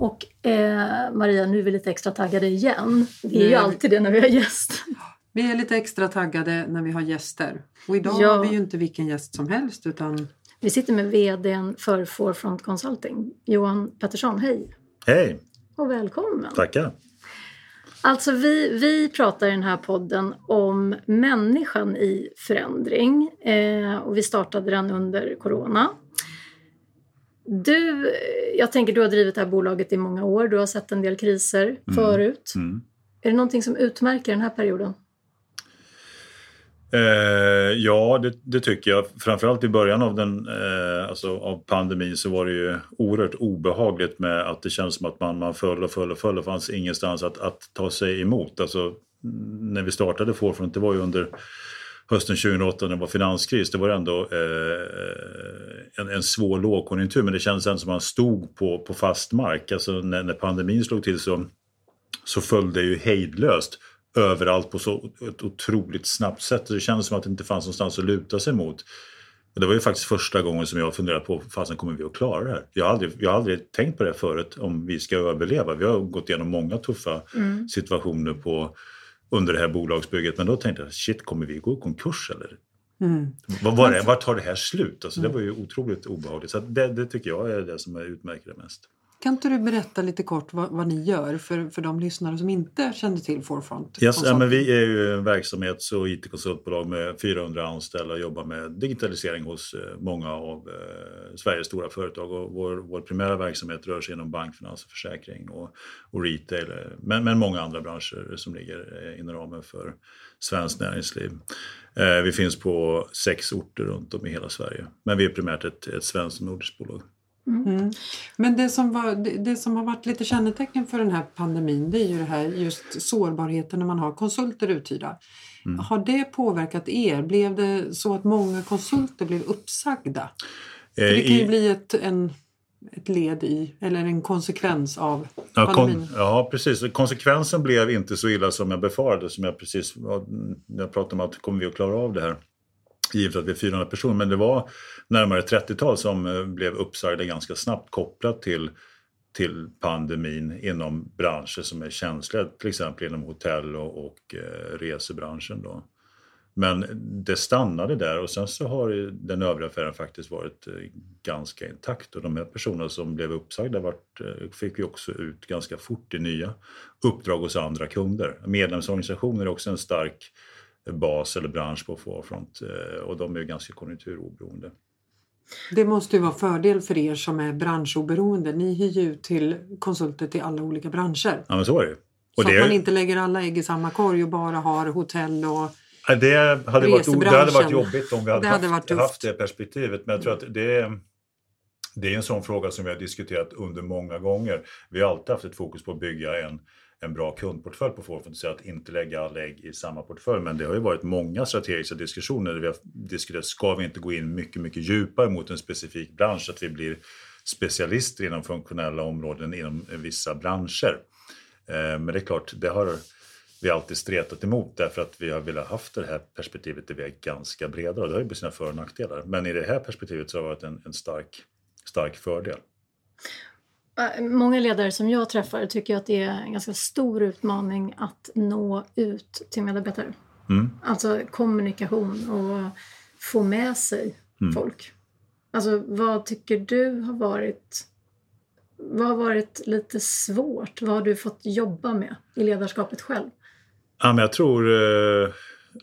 Och eh, Maria, nu är vi lite extra taggade igen. Vi är ju alltid det när vi har gäst. Vi är lite extra taggade när vi har gäster. Och idag Ja. har vi ju inte vilken gäst som helst utan Vi sitter med VDn för Forefront Consulting, Johan Pettersson. Hej Hej, och välkommen! tackar. Alltså vi, vi pratar i den här podden om människan i förändring eh, och vi startade den under corona. Du, jag tänker du har drivit det här bolaget i många år, du har sett en del kriser förut. Mm. Är det någonting som utmärker den här perioden? Eh, ja, det, det tycker jag. Framförallt i början av, den, eh, alltså av pandemin så var det ju oerhört obehagligt med att det kändes som att man, man föll och föll och föll och fanns ingenstans att, att ta sig emot. Alltså, mm, när vi startade Forefront, det var ju under hösten 2008 när det var finanskris, det var ändå eh, en, en svår lågkonjunktur men det kändes ändå som att man stod på, på fast mark. Alltså när, när pandemin slog till så, så föll det ju hejdlöst överallt på så ett otroligt snabbt sätt. Det kändes som att det inte fanns någonstans att luta sig mot. Och det var ju faktiskt första gången som jag funderade på, fasen kommer vi att klara det här? Jag har aldrig, jag har aldrig tänkt på det förut, om vi ska överleva. Vi har gått igenom många tuffa situationer på, under det här bolagsbygget. Men då tänkte jag, shit, kommer vi gå i konkurs eller? mm. Vad var det? Var tar det här slut? Alltså, Det var ju otroligt obehagligt. Så det, det tycker jag är det som är utmärker det mest. Kan inte du berätta lite kort vad, vad ni gör för, för de lyssnare som inte kände till Forefront? Yes, ja, men vi är ju en verksamhets och IT-konsultbolag med 400 anställda och jobbar med digitalisering hos eh, många av eh, Sveriges stora företag. Och vår, vår primära verksamhet rör sig inom bank, finans och försäkring och, och retail. eh, Men, men många andra branscher som ligger eh, inom ramen för svenskt näringsliv. Eh, vi finns på sex orter runt om i hela Sverige. Men vi är primärt ett, ett svenskt och nordiskt bolag. Mm. Men det som, var, det, det som har varit lite kännetecken för den här pandemin det är ju det här just sårbarheten när man har konsulter uthyrda. Mm. Har det påverkat er? Blev det så att många konsulter blev uppsagda? För det Eh, kan ju i- bli ett, en, ett led i, eller en konsekvens av Ja, pandemin. kon- ja, precis. Konsekvensen blev inte så illa som jag befarade. Som jag precis jag pratade om att kommer vi att klara av det här? Givet att vi är 400 personer. Men det var närmare 30-tal som eh, blev uppsagda ganska snabbt kopplat till, till pandemin inom branscher som är känsliga. Till exempel inom hotell och, och eh, resebranschen. Då. Men det stannade där och sen så har den övriga affären faktiskt varit eh, ganska intakt. Och de här personerna som blev uppsagda vart, fick ju också ut ganska fort i nya uppdrag hos andra kunder. Medlemsorganisationer är också en stark bas eller bransch på Forefront eh, och de är ganska konjunkturoberoende. Det måste ju vara fördel för er som är branschoberoende. Ni hyr ju ut till konsulter till alla olika branscher. Ja men så är det ju. Så Och det, att man inte lägger alla ägg i samma korg och bara har hotell och... Det hade, varit, det hade varit jobbigt om vi hade, Det hade haft, haft det perspektivet. Men jag tror att det det är en sån fråga som vi har diskuterat under många gånger. Vi har alltid haft ett fokus på att bygga en, en bra kundportfölj på Forfund, så att inte lägga alla ägg i samma portfölj. Men det har ju varit många strategiska diskussioner där vi har diskuterat, ska vi inte gå in mycket, mycket djupare mot en specifik bransch, så att vi blir specialister inom funktionella områden inom vissa branscher. Eh, men det är klart, det har vi alltid stretat emot därför att vi har velat haft det här perspektivet där vi är ganska breda och det har ju sina för och nackdelar. Men i det här perspektivet så har det varit en, en stark, stark fördel. Eh, Många ledare som jag träffar tycker att det är en ganska stor utmaning att nå ut till medarbetare. Mm. Alltså kommunikation och få med sig Mm. folk. Alltså vad tycker du har varit vad har varit lite svårt? Vad har du fått jobba med i ledarskapet själv? Ja, men jag tror eh,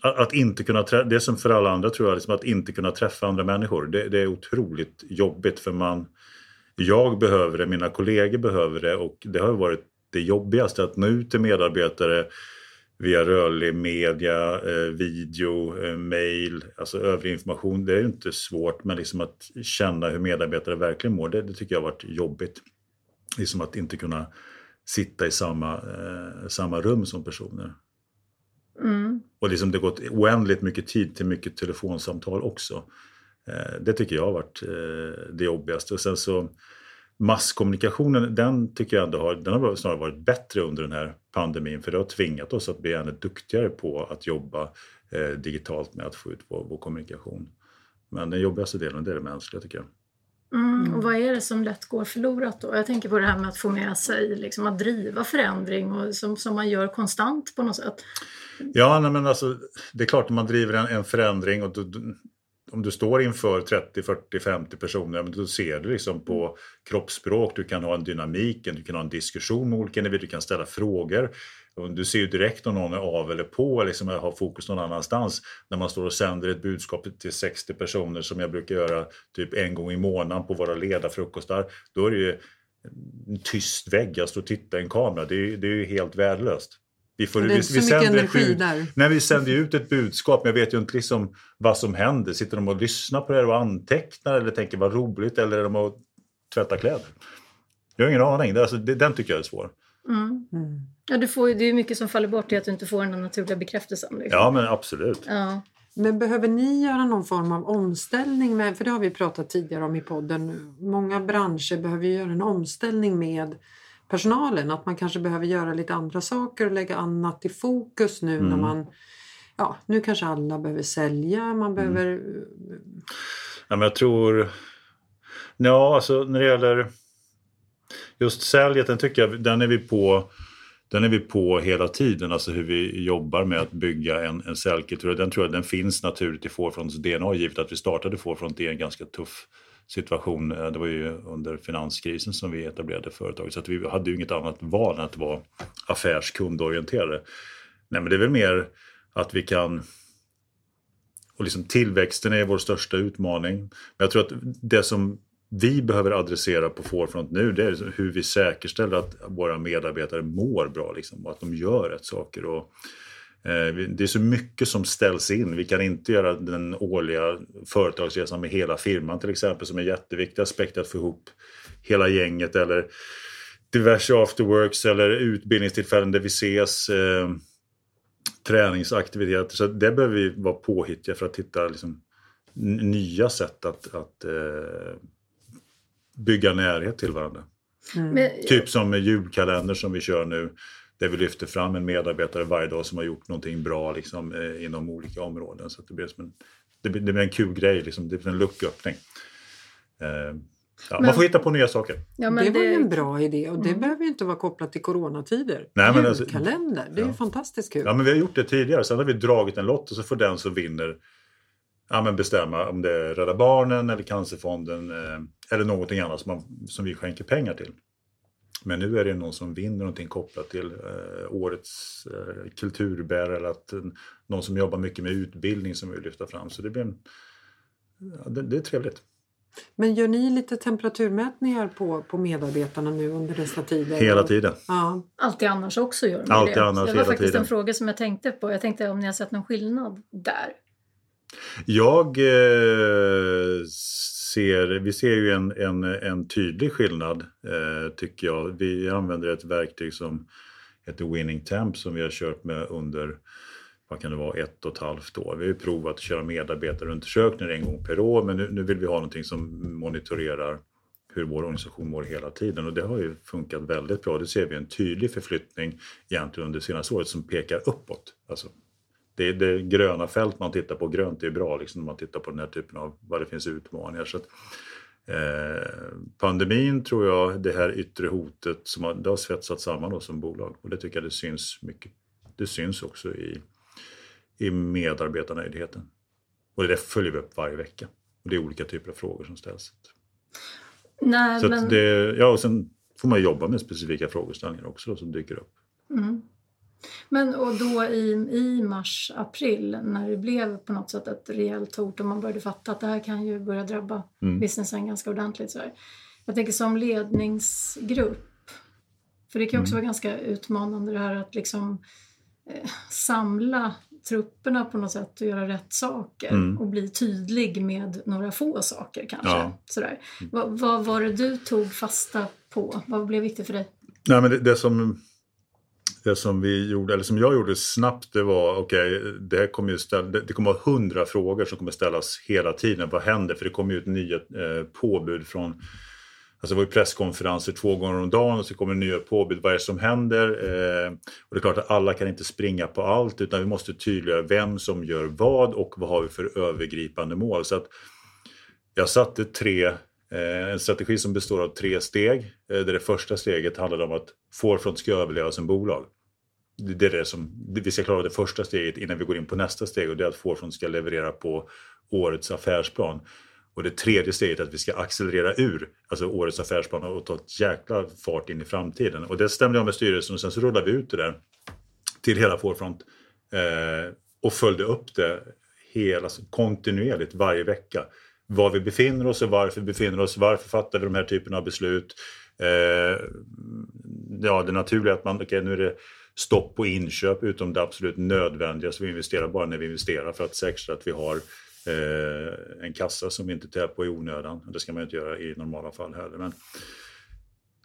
att, att inte kunna träffa, det som för alla andra tror jag, liksom att inte kunna träffa andra människor. Det, det är otroligt jobbigt för man, jag behöver det, mina kollegor behöver det och det har varit det jobbigaste att nå ut till medarbetare via rörlig media, eh, video, eh, mail, alltså övrig information. Det är ju inte svårt men liksom att känna hur medarbetare verkligen mår, det, det tycker jag har varit jobbigt. Liksom att inte kunna sitta i samma, eh, samma rum som personer. Mm. Och liksom det har gått oändligt mycket tid till mycket telefonsamtal också. Eh, det tycker jag har varit eh, det jobbigaste. Och sen så masskommunikationen, den tycker jag ändå har, den har snarare varit bättre under den här pandemin. För det har tvingat oss att bli ännu duktigare på att jobba eh, digitalt med att få ut vår, vår kommunikation. Men den jobbigaste delen det är det mänskliga tycker jag. Mm. Och vad är det som lätt går förlorat då? Jag tänker på det här med att få med sig, liksom, att driva förändring och som, som man gör konstant på något sätt. Ja, nej, men alltså, det är klart att man driver en, en förändring och då, om du står inför 30, 40, 50 personer, då ser du liksom på kroppsspråk, du kan ha en dynamik, du kan ha en diskussion med olika individer, du kan ställa frågor. Du ser ju direkt om någon är av eller på, liksom har fokus någon annanstans. När man står och sänder ett budskap till 60 personer som jag brukar göra typ en gång i månaden på våra ledarfrukostar, då är det ju en tyst vägg, jag står och tittar i en kamera. Det är, det är ju helt värdelöst. Vi, får, det är inte vi, vi så mycket energi bud, där. Nej, vi sänder ut ett budskap men jag vet ju inte liksom vad som händer. Sitter de och lyssnar på det och antecknar eller tänker vad roligt eller är de och tvättar kläder? Jag har ingen aning. Det, alltså, det, den tycker jag är svår. Mm. Mm. Ja, du får, det är mycket som faller bort i att du inte får den naturliga bekräftelsen. Liksom. Ja, men absolut. Ja. Men behöver ni göra någon form av omställning? Med, för det har vi pratat tidigare om i podden. Många branscher behöver göra en omställning med personalen. Att man kanske behöver göra lite andra saker och lägga annat i fokus nu mm. när man... Ja, nu kanske alla behöver sälja, man mm. behöver... Mm. Ja, men jag tror... Ja, alltså när det gäller just säljet, den tycker jag, den är vi på den är vi på hela tiden, alltså hur vi jobbar med att bygga en, en säljkultur. Den tror jag den finns naturligt i Forefronts DNA givet att vi startade Forefront i en ganska tuff situation. Eh, det var ju under finanskrisen som vi etablerade företaget så att vi hade ju inget annat val än att vara affärskundorienterade. Nej men det är väl mer att vi kan och liksom tillväxten är vår största utmaning. Men jag tror att det som vi behöver adressera på Forefront nu det är liksom hur vi säkerställer att våra medarbetare mår bra liksom, och att de gör rätt saker. Och, det är så mycket som ställs in. Vi kan inte göra den årliga företagsresan med hela firman till exempel som är en jätteviktig aspekt att få ihop hela gänget eller diverse afterworks eller utbildningstillfällen där vi ses. Eh, träningsaktiviteter. Så det behöver vi vara påhittiga för att hitta liksom, nya sätt att, att eh, bygga närhet till varandra. Mm. Typ som julkalender som vi kör nu. Där vi lyfter fram en medarbetare varje dag som har gjort någonting bra liksom, eh, inom olika områden. Så det, blir som en, det, blir, det blir en kul grej, liksom. det blir en lucköppning. Eh, ja, men, man får hitta på nya saker. Ja, det, det var ju en bra idé och det mm. behöver inte vara kopplat till coronatider. Nej, men alltså- Julkalender, alltså, det är ja. ju fantastiskt kul. Ja, men vi har gjort det tidigare. Sen har vi dragit en lott och så får den som vinner ja, men bestämma om det är Rädda Barnen eller Cancerfonden eh, eller någonting annat som, man, som vi skänker pengar till. Men nu är det någon som vinner någonting kopplat till eh, årets eh, kulturbärare eller att, eh, någon som jobbar mycket med utbildning som vi vill lyfta fram. Så det, blir en, ja, det, det, är trevligt. Men gör ni lite temperaturmätningar på, på medarbetarna nu under dessa tider? Hela tiden. Ja. Alltid annars också gör de Alltid det. Annars, det var faktiskt tiden. en fråga som jag tänkte på. Jag tänkte om ni har sett någon skillnad där? Jag eh, ser, vi ser ju en, en, en tydlig skillnad eh, tycker jag. Vi använder ett verktyg som heter Winning Temp som vi har kört med under vad kan det vara, ett och ett halvt år. Vi har ju provat att köra medarbetarundersökningar en gång per år men nu, nu vill vi ha någonting som monitorerar hur vår organisation mår hela tiden och det har ju funkat väldigt bra. Det ser vi en tydlig förflyttning egentligen under senaste året som pekar uppåt. Alltså det är det gröna fält man tittar på. Grönt är bra liksom, när man tittar på den här typen av vad det finns utmaningar. Så att, eh, pandemin tror jag, det här yttre hotet, som har, det har svetsat samman oss som bolag och det tycker jag det syns mycket. Det syns också i, i medarbetarnöjdheten. Och det följer vi upp varje vecka. Och det är olika typer av frågor som ställs. Nej, så men... det, ja, och sen får man jobba med specifika frågeställningar också då, som dyker upp. Mm. Men och då i, i mars, april när det blev på något sätt ett rejält hot och man började fatta att det här kan ju börja drabba mm. businessen ganska ordentligt. Så här. Jag tänker som ledningsgrupp, för det kan också mm. vara ganska utmanande det här att liksom eh, samla trupperna på något sätt och göra rätt saker mm. och bli tydlig med några få saker kanske. Ja. Sådär. Mm. Vad, vad var det du tog fasta på? Vad blev viktigt för dig? Nej, men det, det som det som vi gjorde, eller som jag gjorde snabbt, det var okej, okay, det kommer ju ställa, det kommer vara hundra frågor som kommer ställas hela tiden. Vad händer? För det kommer ju ut nya eh, påbud från Alltså det var ju presskonferenser två gånger om dagen och så kommer nya påbud. Vad är det som händer? Eh, och det är klart att alla kan inte springa på allt utan vi måste tydliggöra vem som gör vad och vad har vi för övergripande mål. Så att jag satte tre Eh, en strategi som består av tre steg. Eh, där det första steget handlar om att Forefront ska överleva som bolag. Det är det som, vi ska klara det första steget innan vi går in på nästa steg och det är att Forefront ska leverera på årets affärsplan. Och det tredje steget är att vi ska accelerera ur alltså årets affärsplan och ta ett jäkla fart in i framtiden. Och det stämde jag med styrelsen och sen så rullade vi ut det där till hela Forefront eh, och följde upp det hela, alltså kontinuerligt varje vecka. Var vi befinner oss och varför vi befinner oss, varför fattar vi de här typerna av beslut. Eh, ja, det naturliga är att man, okay, nu är det stopp på inköp utom det absolut nödvändiga så vi investerar bara när vi investerar för att säkerställa att vi har eh, en kassa som vi inte tär på i onödan. Det ska man inte göra i normala fall heller. Men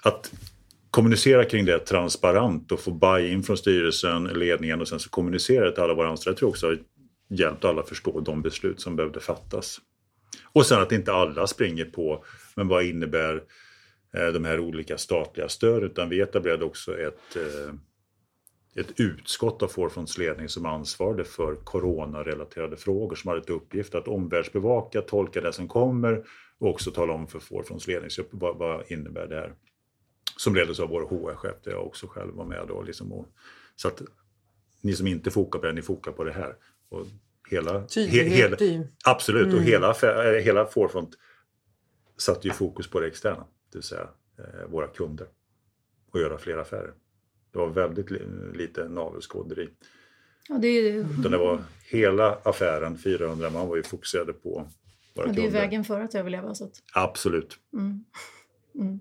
att kommunicera kring det transparent och få buy-in från styrelsen, ledningen och sen så kommunicera till alla våra anställda tror jag också har hjälpt alla att förstå de beslut som behövde fattas. Och sen att inte alla springer på, men vad innebär eh, de här olika statliga stöden? Utan vi etablerade också ett, eh, ett utskott av Forefronts ledning som ansvarade för coronarelaterade frågor som hade till uppgift att omvärldsbevaka, tolka det som kommer och också tala om för Forefronts ledningsgrupp vad, vad innebär det här. Som leddes av vår HR-chef där jag också själv var med då. Liksom och, så att ni som inte fokar på det, ni fokar på det här. Och hela, he, hela, absolut, mm. och hela, eh, hela Forefront satte ju fokus på det externa, det vill säga eh, våra kunder och göra fler affärer. Det var väldigt lite navelskåderi. Ja, det, är... Utan det var hela affären, 400 man var ju fokuserade på våra ja, kunder. Det är vägen för att överleva. Så att... Absolut. Mm. Mm.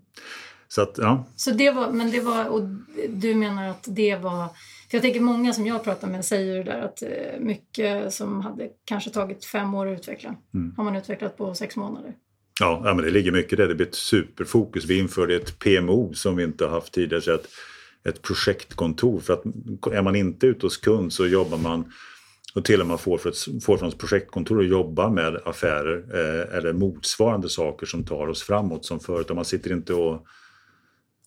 Så att, ja. Så det var, men det var, och du menar att det var för jag tänker många som jag pratar med säger det där att eh, mycket som hade kanske tagit fem år att utveckla mm. har man utvecklat på sex månader. Ja, ja men det ligger mycket där. Det blir ett superfokus. Vi införde ett PMO som vi inte har haft tidigare. Så ett, ett projektkontor. För att är man inte ute hos kund så jobbar man och till och med får, för ett, får från ett projektkontor och jobba med affärer eh, eller motsvarande saker som tar oss framåt som förut. Man sitter inte och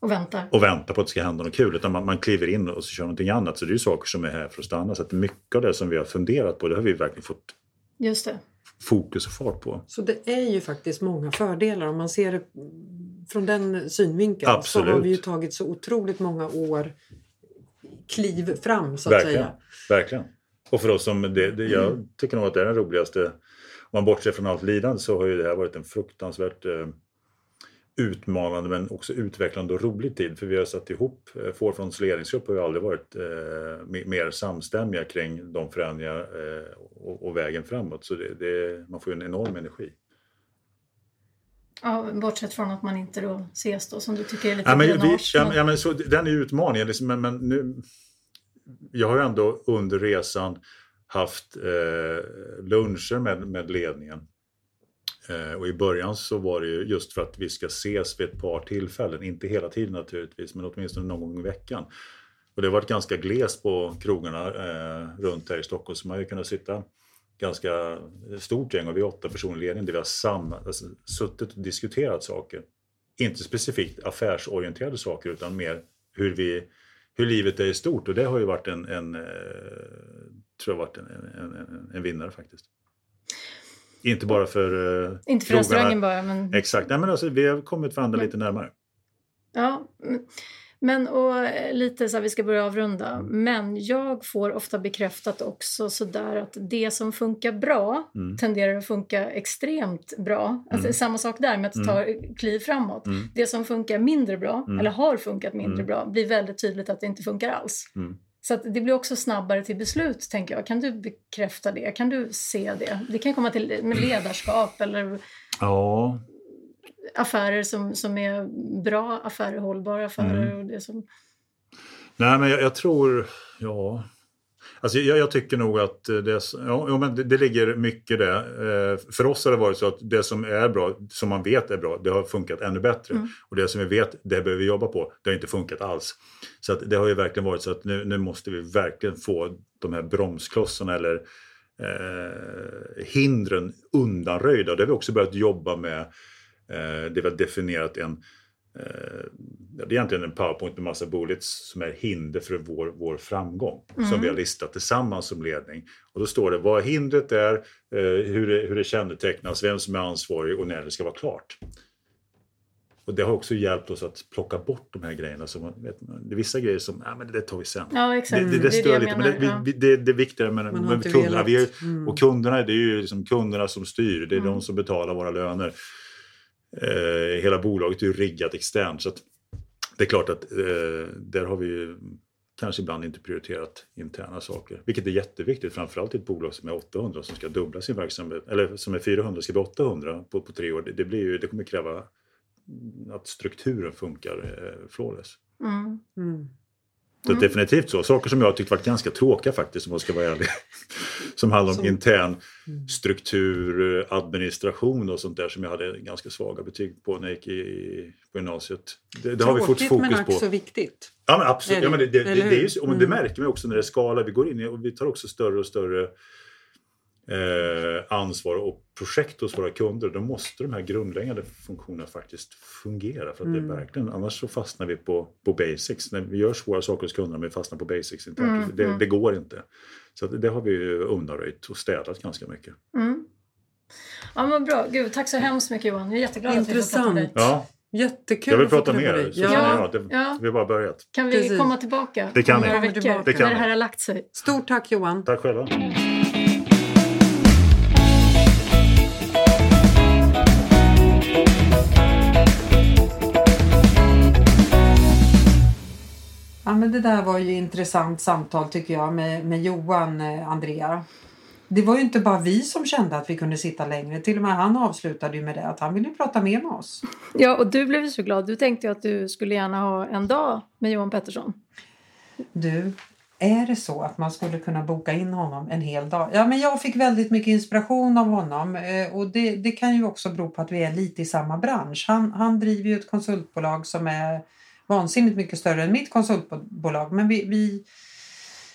och väntar. Och väntar på att det ska hända något kul. Utan man, man kliver in och så kör någonting annat. Så det är ju saker som är här för att stanna. Så att mycket av det som vi har funderat på det har vi verkligen fått Just det. fokus och fart på. Så det är ju faktiskt många fördelar om man ser det från den synvinkeln. Absolut. Så har vi ju tagit så otroligt många år kliv fram så att verkligen. säga. Verkligen. Och för oss som, det, det, jag mm. tycker nog att det är den roligaste. Om man bortser från allt lidande så har ju det här varit en fruktansvärt eh, utmanande men också utvecklande och rolig tid. För vi har satt ihop, eh, Forefronts ledningsgrupp har ju aldrig varit eh, mer samstämmiga kring de förändringar eh, och, och, vägen framåt. Så det, det, man får ju en enorm energi. Ja, bortsett från att man inte då ses då som du tycker är lite ja, men, vi, ja, ja, men så, Den är utmaningen. Liksom, men, men nu, jag har ju ändå under resan haft eh, luncher med, med ledningen Eh, och i början så var det ju just för att vi ska ses vid ett par tillfällen, inte hela tiden naturligtvis, men åtminstone någon gång i veckan. Och det har varit ganska glest på krogarna eh, runt här i Stockholm så man har ju kunnat sitta ganska stort gäng och vi är åtta personer i ledningen där vi har samma, alltså, suttit och diskuterat saker. Inte specifikt affärsorienterade saker utan mer hur, vi, hur livet är i stort och det har ju varit en, en eh, tror jag varit en, en, en, vinnare faktiskt. Inte bara för uh, Inte för restaurangen bara. Men... Exakt, Nej, men alltså, vi har kommit varandra men... lite närmare. Ja, men och lite så här, vi ska börja avrunda. Men jag får ofta bekräftat också sådär att det som funkar bra mm. tenderar att funka extremt bra. Alltså, mm. Samma sak där med att mm. ta kliv framåt. Mm. Det som funkar mindre bra, mm. eller har funkat mindre mm. bra, blir väldigt tydligt att det inte funkar alls. Så det blir också snabbare till beslut, tänker jag. Kan du bekräfta det? Kan du se det? Det kan komma till med ledarskap eller ja. Affärer som, som är bra affärer, hållbara affärer. Mm. Och det som... Nej, men jag, jag tror... Ja, Alltså jag, jag, tycker nog att det, ja, men det, det ligger mycket där. Eh, för oss har det varit så att det som är bra, som man vet är bra, det har funkat ännu bättre. Mm. Och det som vi vet, det behöver vi jobba på. Det har inte funkat alls. Så att det har ju verkligen varit så att nu, nu måste vi verkligen få de här bromsklossarna eller eh, hindren undanröjda. Det har vi också börjat jobba med. Eh, det vi har definierat en Eh, det är egentligen en powerpoint med massa bullets som är hinder för vår, vår framgång. Mm. Som vi har listat tillsammans som ledning. Och då står det vad hindret är, eh, hur det, hur det kännetecknas, vem som är ansvarig och när det ska vara klart. Och det har också hjälpt oss att plocka bort de här grejerna. Som, vet, det är vissa grejer som, ja men det tar vi sen. Ja, exakt. Det, det, det stör lite, men det, ja. det, det, det är viktigare med, med kunderna. Vi är, Mm. och kunderna, det är ju liksom kunderna som styr. Det är Mm. de som betalar våra löner. Eh, hela bolaget är ju riggat externt. Så att det är klart att eh, där har vi ju kanske ibland inte prioriterat interna saker. Vilket är jätteviktigt, framförallt i ett bolag som är 800 som ska dubbla sin verksamhet. Eller som är 400 ska bli 800 på, på tre år. Det, det, blir ju, det kommer kräva att strukturen funkar eh, flawless. Mm. Mm. Så Mm. definitivt så. Saker som jag tyckt varit ganska tråkiga faktiskt om jag ska vara ärlig. som handlar om intern Mm. struktur, eh, administration och sånt där som jag hade ganska svaga betyg på när jag gick i, på gymnasiet. Det, det har vi fått Tråkigt men fokus också på. viktigt. Ja men absolut, ja, men det, det, det, det, är ju, det Mm. märker man också när det skalar. Vi går in och vi tar också större och större eh, ansvar och projekt hos våra kunder. Då måste de här grundläggande funktionerna faktiskt fungera. För att det Mm. är verkligen, annars så fastnar vi på, på basics. När vi gör svåra saker hos kunderna men vi fastnar på basics. Inte Mm, det, mm. det går inte. Så att det har vi undanröjt och städat ganska mycket. Mm. Ja, men bra. Gud, tack så hemskt mycket Johan. Jag är jätteglad att vi får prata med dig. Ja, Jättekul jag vill prata mer. Ja. jag. Det, Ja. Vi har bara börjat. Kan vi Precis. komma tillbaka Det kan om några Kommer veckor? Det kan när det här har lagt sig. Stort tack Johan. Tack själva. Ja, men det där var ju intressant samtal tycker jag med, med Johan, eh, Andrea. Det var ju inte bara vi som kände att vi kunde sitta längre. Till och med han avslutade ju med det att han ville prata mer med oss. Ja, och du blev ju så glad. Du tänkte ju att du skulle gärna ha en dag med Johan Pettersson. Du, är det så att man skulle kunna boka in honom en hel dag? Ja, men jag fick väldigt mycket inspiration av honom eh, och det, det kan ju också bero på att vi är lite i samma bransch. Han, han driver ju ett konsultbolag som är vansinnigt mycket större än mitt konsultbolag, men vi, vi,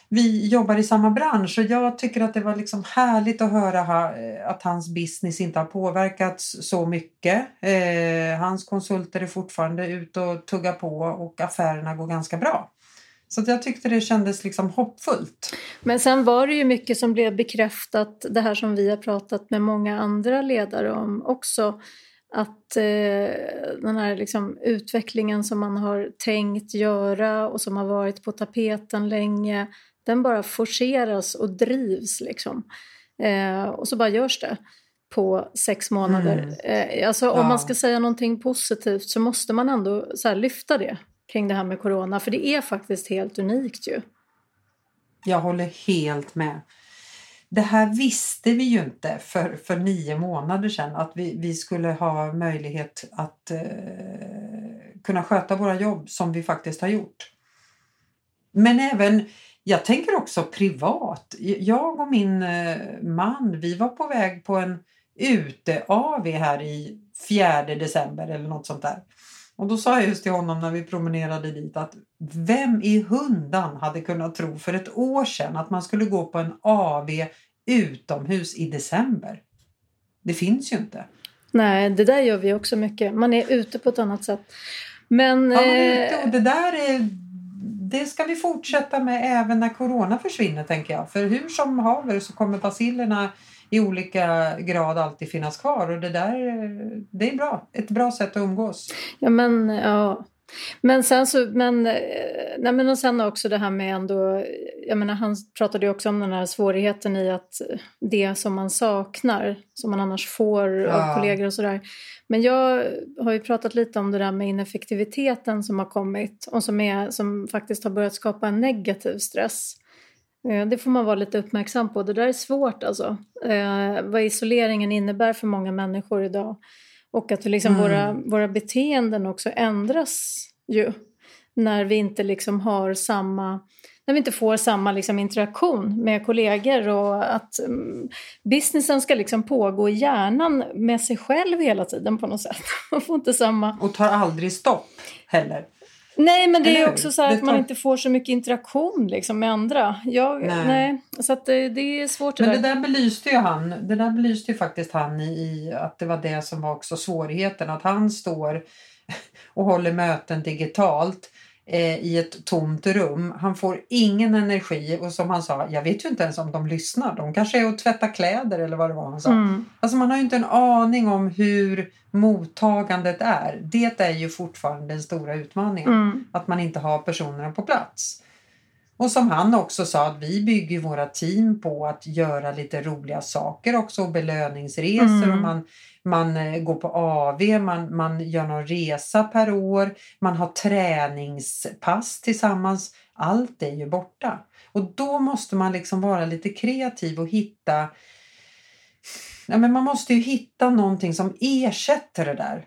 vi jobbar i samma bransch och jag tycker att det var liksom härligt att höra ha, eh, att hans business inte har påverkats så mycket. Eh, hans konsulter är fortfarande ute och tuggar på och affärerna går ganska bra. Så att jag tyckte det kändes liksom hoppfullt. Men sen var det ju mycket som blev bekräftat, det här som vi har pratat med många andra ledare om också. Att eh, den här liksom, utvecklingen som man har tänkt göra och som har varit på tapeten länge, den bara forceras och drivs liksom. Eh, och så bara görs det på sex månader. Mm. Eh, alltså om Ja. man ska säga någonting positivt så måste man ändå här, lyfta det kring det här med corona, för det är faktiskt helt unikt ju. Jag håller helt med. Det här visste vi ju inte för, för nio månader sedan att vi, vi skulle ha möjlighet att eh, kunna sköta våra jobb som vi faktiskt har gjort. Men även, jag tänker också privat. Jag och min eh, man, vi var på väg på en ute-AV här i 4 december eller något sånt där. Och då sa jag just till honom när vi promenerade dit att vem i hundan hade kunnat tro för ett år sedan att man skulle gå på en AV utomhus i december? Det finns ju inte. Nej, det där gör vi också mycket. Man är ute på ett annat sätt. Men... Ja, man är eh, ute och det där är, det ska vi fortsätta med även när corona försvinner tänker jag. För hur som haver så kommer bacillerna i olika grad alltid finnas kvar och det där det är bra. Ett bra sätt att umgås. Ja, men ja. Men sen så, men, eh, nej men och sen också det här med ändå, jag menar han pratade ju också om den här svårigheten i att det som man saknar, som man annars får Ja. av kollegor och sådär. Men jag har ju pratat lite om det där med ineffektiviteten som har kommit och som, är, som faktiskt har börjat skapa en negativ stress. Eh, Det får man vara lite uppmärksam på. Det där är svårt alltså. Eh, vad isoleringen innebär för många människor idag. Och att liksom Mm. våra, våra beteenden också ändras ju. När vi inte liksom har samma när vi inte får samma liksom interaktion med kollegor och att mm, businessen ska liksom pågå i hjärnan med sig själv hela tiden på något sätt. Man får inte samma... Och tar aldrig stopp heller. Nej, men det Eller är också så här Det att man tar- inte får så mycket interaktion liksom med andra. Jag, nej. Nej. Så att det, det är svårt det Men det där. där belyste ju han. Det där belyste ju faktiskt han i, i att det var det som var också svårigheten. Att han står och håller möten digitalt eh, i ett tomt rum. Han får ingen energi och som han sa, jag vet ju inte ens om de lyssnar. De kanske är och tvättar kläder eller vad det var han sa. Mm. Alltså man har ju inte en aning om hur mottagandet är. Det är ju fortfarande den stora utmaningen. Mm. Att man inte har personerna på plats. Och som han också sa att vi bygger våra team på att göra lite roliga saker också, belöningsresor mm. och man, man eh, går på AV, man, man gör någon resa per år, man har träningspass tillsammans. Allt är ju borta. Och då måste man liksom vara lite kreativ och hitta Ja, men man måste ju hitta någonting som ersätter det där.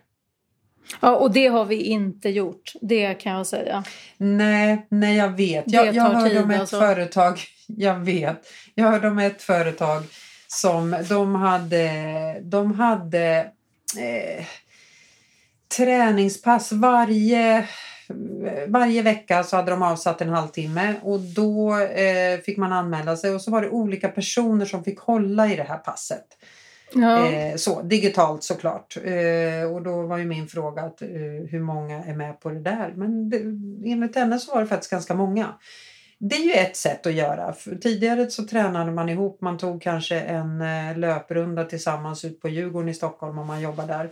Ja, och det har vi inte gjort. Det kan jag säga. Nej, nej jag vet. Jag, jag hörde om ett alltså. företag, jag vet. Jag hörde om ett företag som de hade, de hade eh, träningspass varje varje vecka så hade de avsatt en halvtimme och då eh, fick man anmäla sig och så var det olika personer som fick hålla i det här passet. Ja. Eh, så, digitalt såklart. Eh, och då var ju min fråga att, eh, hur många är med på det där. Men det, enligt henne så var det faktiskt ganska många. Det är ju ett sätt att göra. För tidigare så tränade man ihop. Man tog kanske en eh, löprunda tillsammans ut på Djurgården i Stockholm om man jobbar där.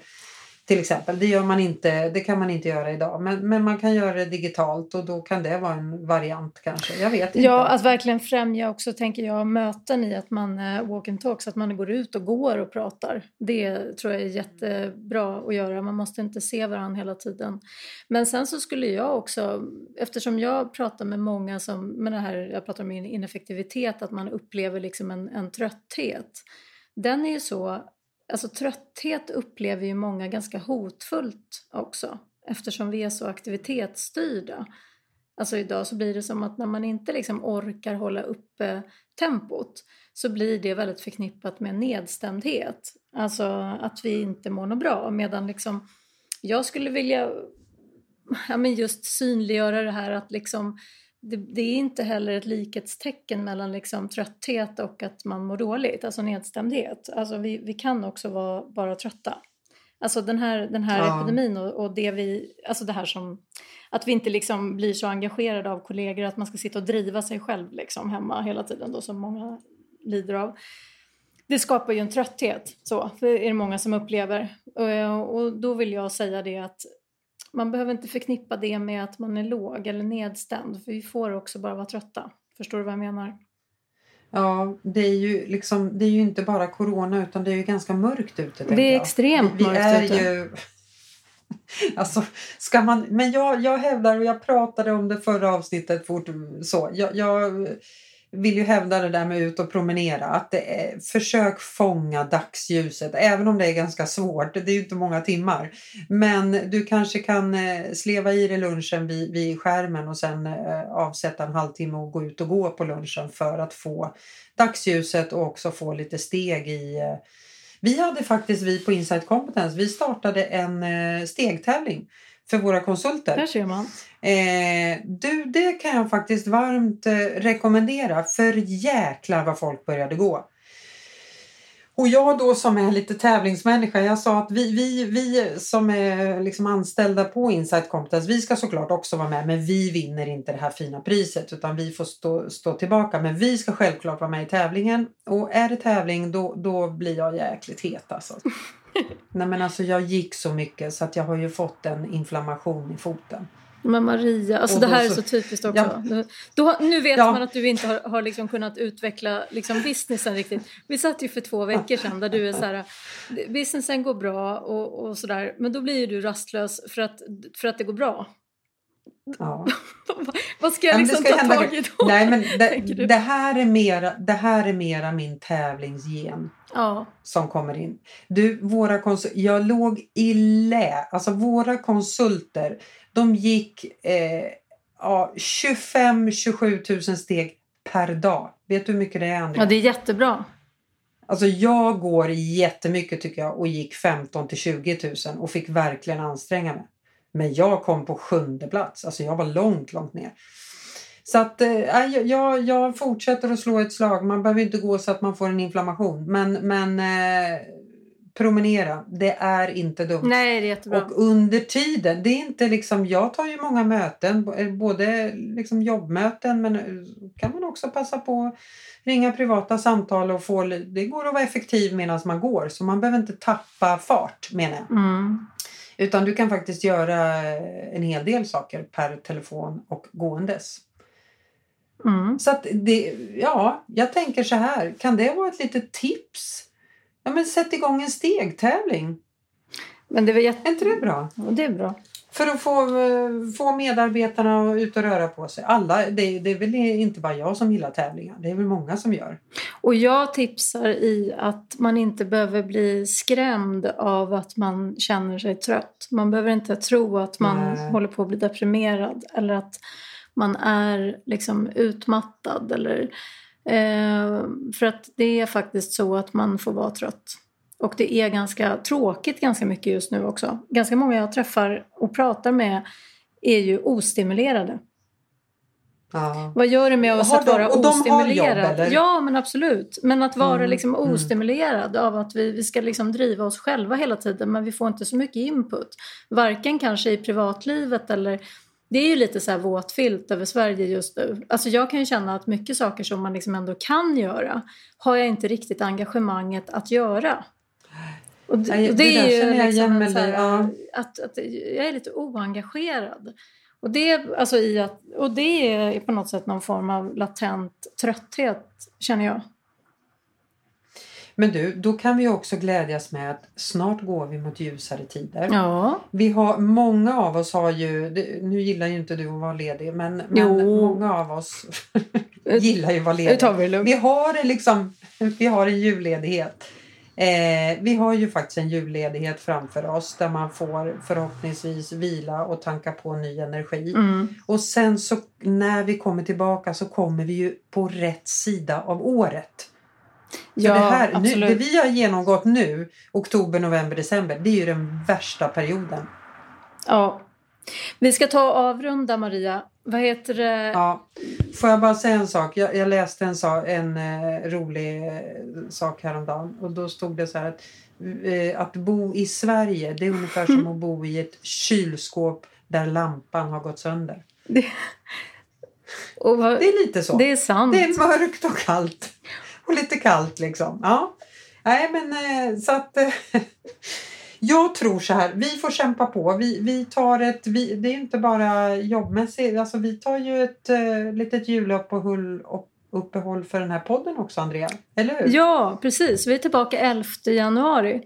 Till exempel. Det, gör man inte, det kan man inte göra idag. Men, men man kan göra det digitalt och då kan det vara en variant kanske. Jag vet inte. Ja, att verkligen främja också tänker jag möten i att man uh, walk and talk så att man går ut och går och pratar. Det tror jag är jättebra att göra. Man måste inte se varandra hela tiden. Men sen så skulle jag också, eftersom jag pratar med många som, med det här, jag pratar om ineffektivitet, att man upplever liksom en, en trötthet. Den är ju så alltså trötthet upplever ju många ganska hotfullt också eftersom vi är så aktivitetsstyrda. Alltså idag så blir det som att när man inte liksom orkar hålla uppe tempot så blir det väldigt förknippat med nedstämdhet. Alltså att vi inte mår något bra. Medan liksom, jag skulle vilja ja, men just synliggöra det här att liksom det, det, är inte heller ett likhetstecken mellan liksom trötthet och att man mår dåligt, alltså nedstämdhet. Alltså vi, vi kan också vara bara trötta. Alltså den här, den här ja. epidemin och, och, det vi, alltså det här som, att vi inte liksom blir så engagerade av kollegor att man ska sitta och driva sig själv liksom hemma hela tiden då som många lider av. Det skapar ju en trötthet, så det är det många som upplever. Och, och då vill jag säga det att man behöver inte förknippa det med att man är låg eller nedstämd för vi får också bara vara trötta. Förstår du vad jag menar? Ja, det är ju, liksom, det är ju inte bara corona utan det är ju ganska mörkt ute. Det är extremt vi, vi mörkt är ute. Ju, alltså, ska man, men jag, jag hävdar, och jag pratade om det förra avsnittet, fort, så, jag, jag vill ju hävda det där med ut och promenera. Att det är, försök fånga dagsljuset, även om det är ganska svårt. Det är ju inte många timmar. Men du kanske kan eh, sleva i dig lunchen vid, vid skärmen och sen eh, avsätta en halvtimme och gå ut och gå på lunchen för att få dagsljuset och också få lite steg i eh, vi hade faktiskt, vi på Insight Competence, vi startade en eh, stegtävling för våra konsulter. Där ser man. Eh, du, det kan jag faktiskt varmt eh, rekommendera. För jäklar vad folk började gå. Och jag då som är lite tävlingsmänniska, jag sa att vi, vi, vi som är liksom anställda på Insight Competence, vi ska såklart också vara med men vi vinner inte det här fina priset utan vi får stå, stå tillbaka. Men vi ska självklart vara med i tävlingen och är det tävling då, då blir jag jäkligt het alltså. Nej men alltså jag gick så mycket så att jag har ju fått en inflammation i foten. Men Maria, alltså det här så, är så typiskt också. Ja. Då, nu vet ja. man att du inte har, har liksom kunnat utveckla liksom businessen riktigt. Vi satt ju för två veckor sedan där du är så här, businessen går bra och, och sådär, men då blir ju du rastlös för att, för att det går bra. Ja. Vad ska jag liksom ta tag i då? Nej, men det, det, här är mera, det här är mera min tävlingsgen ja. som kommer in. Du, våra konsult, jag låg i lä. Alltså våra konsulter, de gick eh, ja, 25-27 000 steg per dag. Vet du hur mycket det är Andrea? Ja, det är jättebra. Alltså jag går jättemycket tycker jag och gick 15 till 20 000 och fick verkligen anstränga mig. Men jag kom på sjunde plats. Alltså jag var långt, långt ner. Så att äh, jag, jag fortsätter att slå ett slag. Man behöver inte gå så att man får en inflammation. Men, men äh, promenera. Det är inte dumt. Nej, det är jättebra. Och under tiden, det är inte liksom, jag tar ju många möten, eh, både liksom jobbmöten men eh, kan man också passa på att ringa privata samtal och få, det går att vara effektiv medan man går så man behöver inte tappa fart menar jag. Mm. Utan du kan faktiskt göra en hel del saker per telefon och gåendes. Mm. Så att det, ja, jag tänker så här, kan det vara ett litet tips? Ja men sätt igång en stegtävling. Men det är, jätte... Är inte det bra? Ja, det är bra. För att få, eh, få medarbetarna ut och röra på sig. Alla, det, det är väl inte bara jag som gillar tävlingar. Det är väl många som gör. Och jag tipsar i att man inte behöver bli skrämd av att man känner sig trött. Man behöver inte tro att man Nej. håller på att bli deprimerad eller att man är liksom utmattad. Eller, eh, för att det är faktiskt så att man får vara trött. Och det är ganska tråkigt ganska mycket just nu också. Ganska många jag träffar och pratar med är ju ostimulerade. Ja. Vad gör det med oss att de- vara och jobb, ostimulerad? eller? ja, men absolut. Men att vara Mm, liksom mm. ostimulerad av att vi, vi ska liksom driva oss själva hela tiden men vi får inte så mycket input. Varken kanske i privatlivet eller... Det är ju lite så här våt filt över Sverige just nu. Alltså jag kan ju känna att mycket saker som man liksom ändå kan göra har jag inte riktigt engagemanget att göra. Och det, och det, det är ju känner jag liksom här, ja. att, att jag är lite oengagerad. Och det, alltså i att, och det är på något sätt någon form av latent trötthet, känner jag. Men du, då kan vi också glädjas med att snart går vi mot ljusare tider. Ja, Vi har, många av oss har ju, nu gillar ju inte du att vara ledig, men, men många av oss gillar ju att vara lediga. vi. Vi har liksom, vi har en julledighet. Eh, vi har ju faktiskt en julledighet framför oss där man får förhoppningsvis vila och tanka på ny energi. Mm. Och sen så när vi kommer tillbaka så kommer vi ju på rätt sida av året. Ja, det, här, nu, det vi har genomgått nu, oktober, november, december, det är ju den värsta perioden. Ja. Vi ska ta och avrunda, Maria. Vad heter det? Ja. Får jag bara säga en sak? Jag, jag läste en, en eh, rolig eh, sak häromdagen och då stod det så här att, eh, att bo i Sverige det är ungefär som att bo i ett kylskåp där lampan har gått sönder. Och vad, Det är lite så. det är sant. Det är mörkt och kallt. Och lite kallt liksom. Ja. Nej men eh, så att eh, jag tror så här. Vi får kämpa på. Vi, vi tar ett, vi, det är inte bara jobbmässigt. Alltså vi tar ju ett eh, litet juluppehåll uppehåll för den här podden också Andrea. Eller hur? Ja, precis. Vi är tillbaka 11 januari.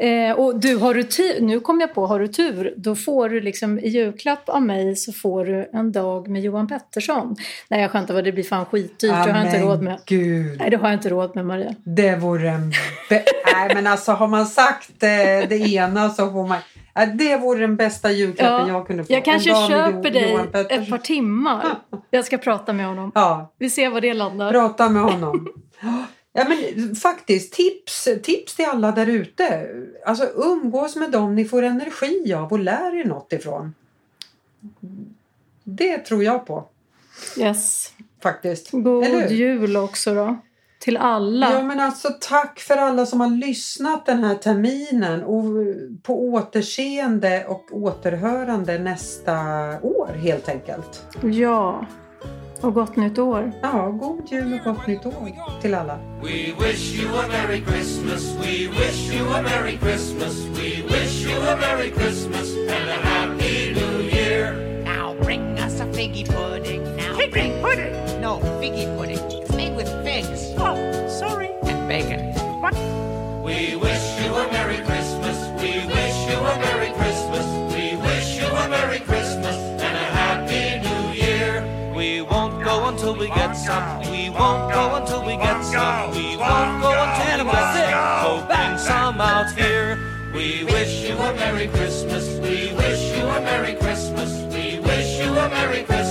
Eh, och du, har du tur, nu kom jag på, har du tur, då får du liksom i julklapp av mig så får du en dag med Johan Pettersson. Nej, jag skämtar, vad det blir fan skitdyrt. Det har jag inte råd med. Gud. Nej, det har jag inte råd med, Maria. Det vore en... Be- Nej men alltså har man sagt eh, det ena så får man... Ja, det vore den bästa julklappen Ja, jag kunde få. Jag kanske köper dig ett par timmar. Jag ska prata med honom. Ja, Vi ser var det landar. prata med honom. Ja men faktiskt, tips, tips till alla där ute. Alltså umgås med dem ni får energi av och lär er något ifrån. Det tror jag på Yes. faktiskt. God jul också då. Till alla. Ja men alltså tack för alla som har lyssnat den här terminen och på återseende och återhörande nästa år helt enkelt. Ja. Och gott nytt år. Ja, god jul och gott nytt år till alla. We wish you a Merry Christmas. We wish you a Merry Christmas. We wish you a Merry Christmas and a Happy New Year. Now bring us a figgy pudding. Now bring pudding. No, figgy pudding. It's made with figs. Oh, sorry. And bacon. What? We wish you a Merry Christmas. We wish you a Merry Christmas. We wish you a Merry Christmas and a Happy New Year. We won't go until we get some. We won't go until we get some. We won't go until we get some. So bring some out here. We wish you a Merry Christmas. We wish you a Merry Christmas. We wish you a Merry Christmas.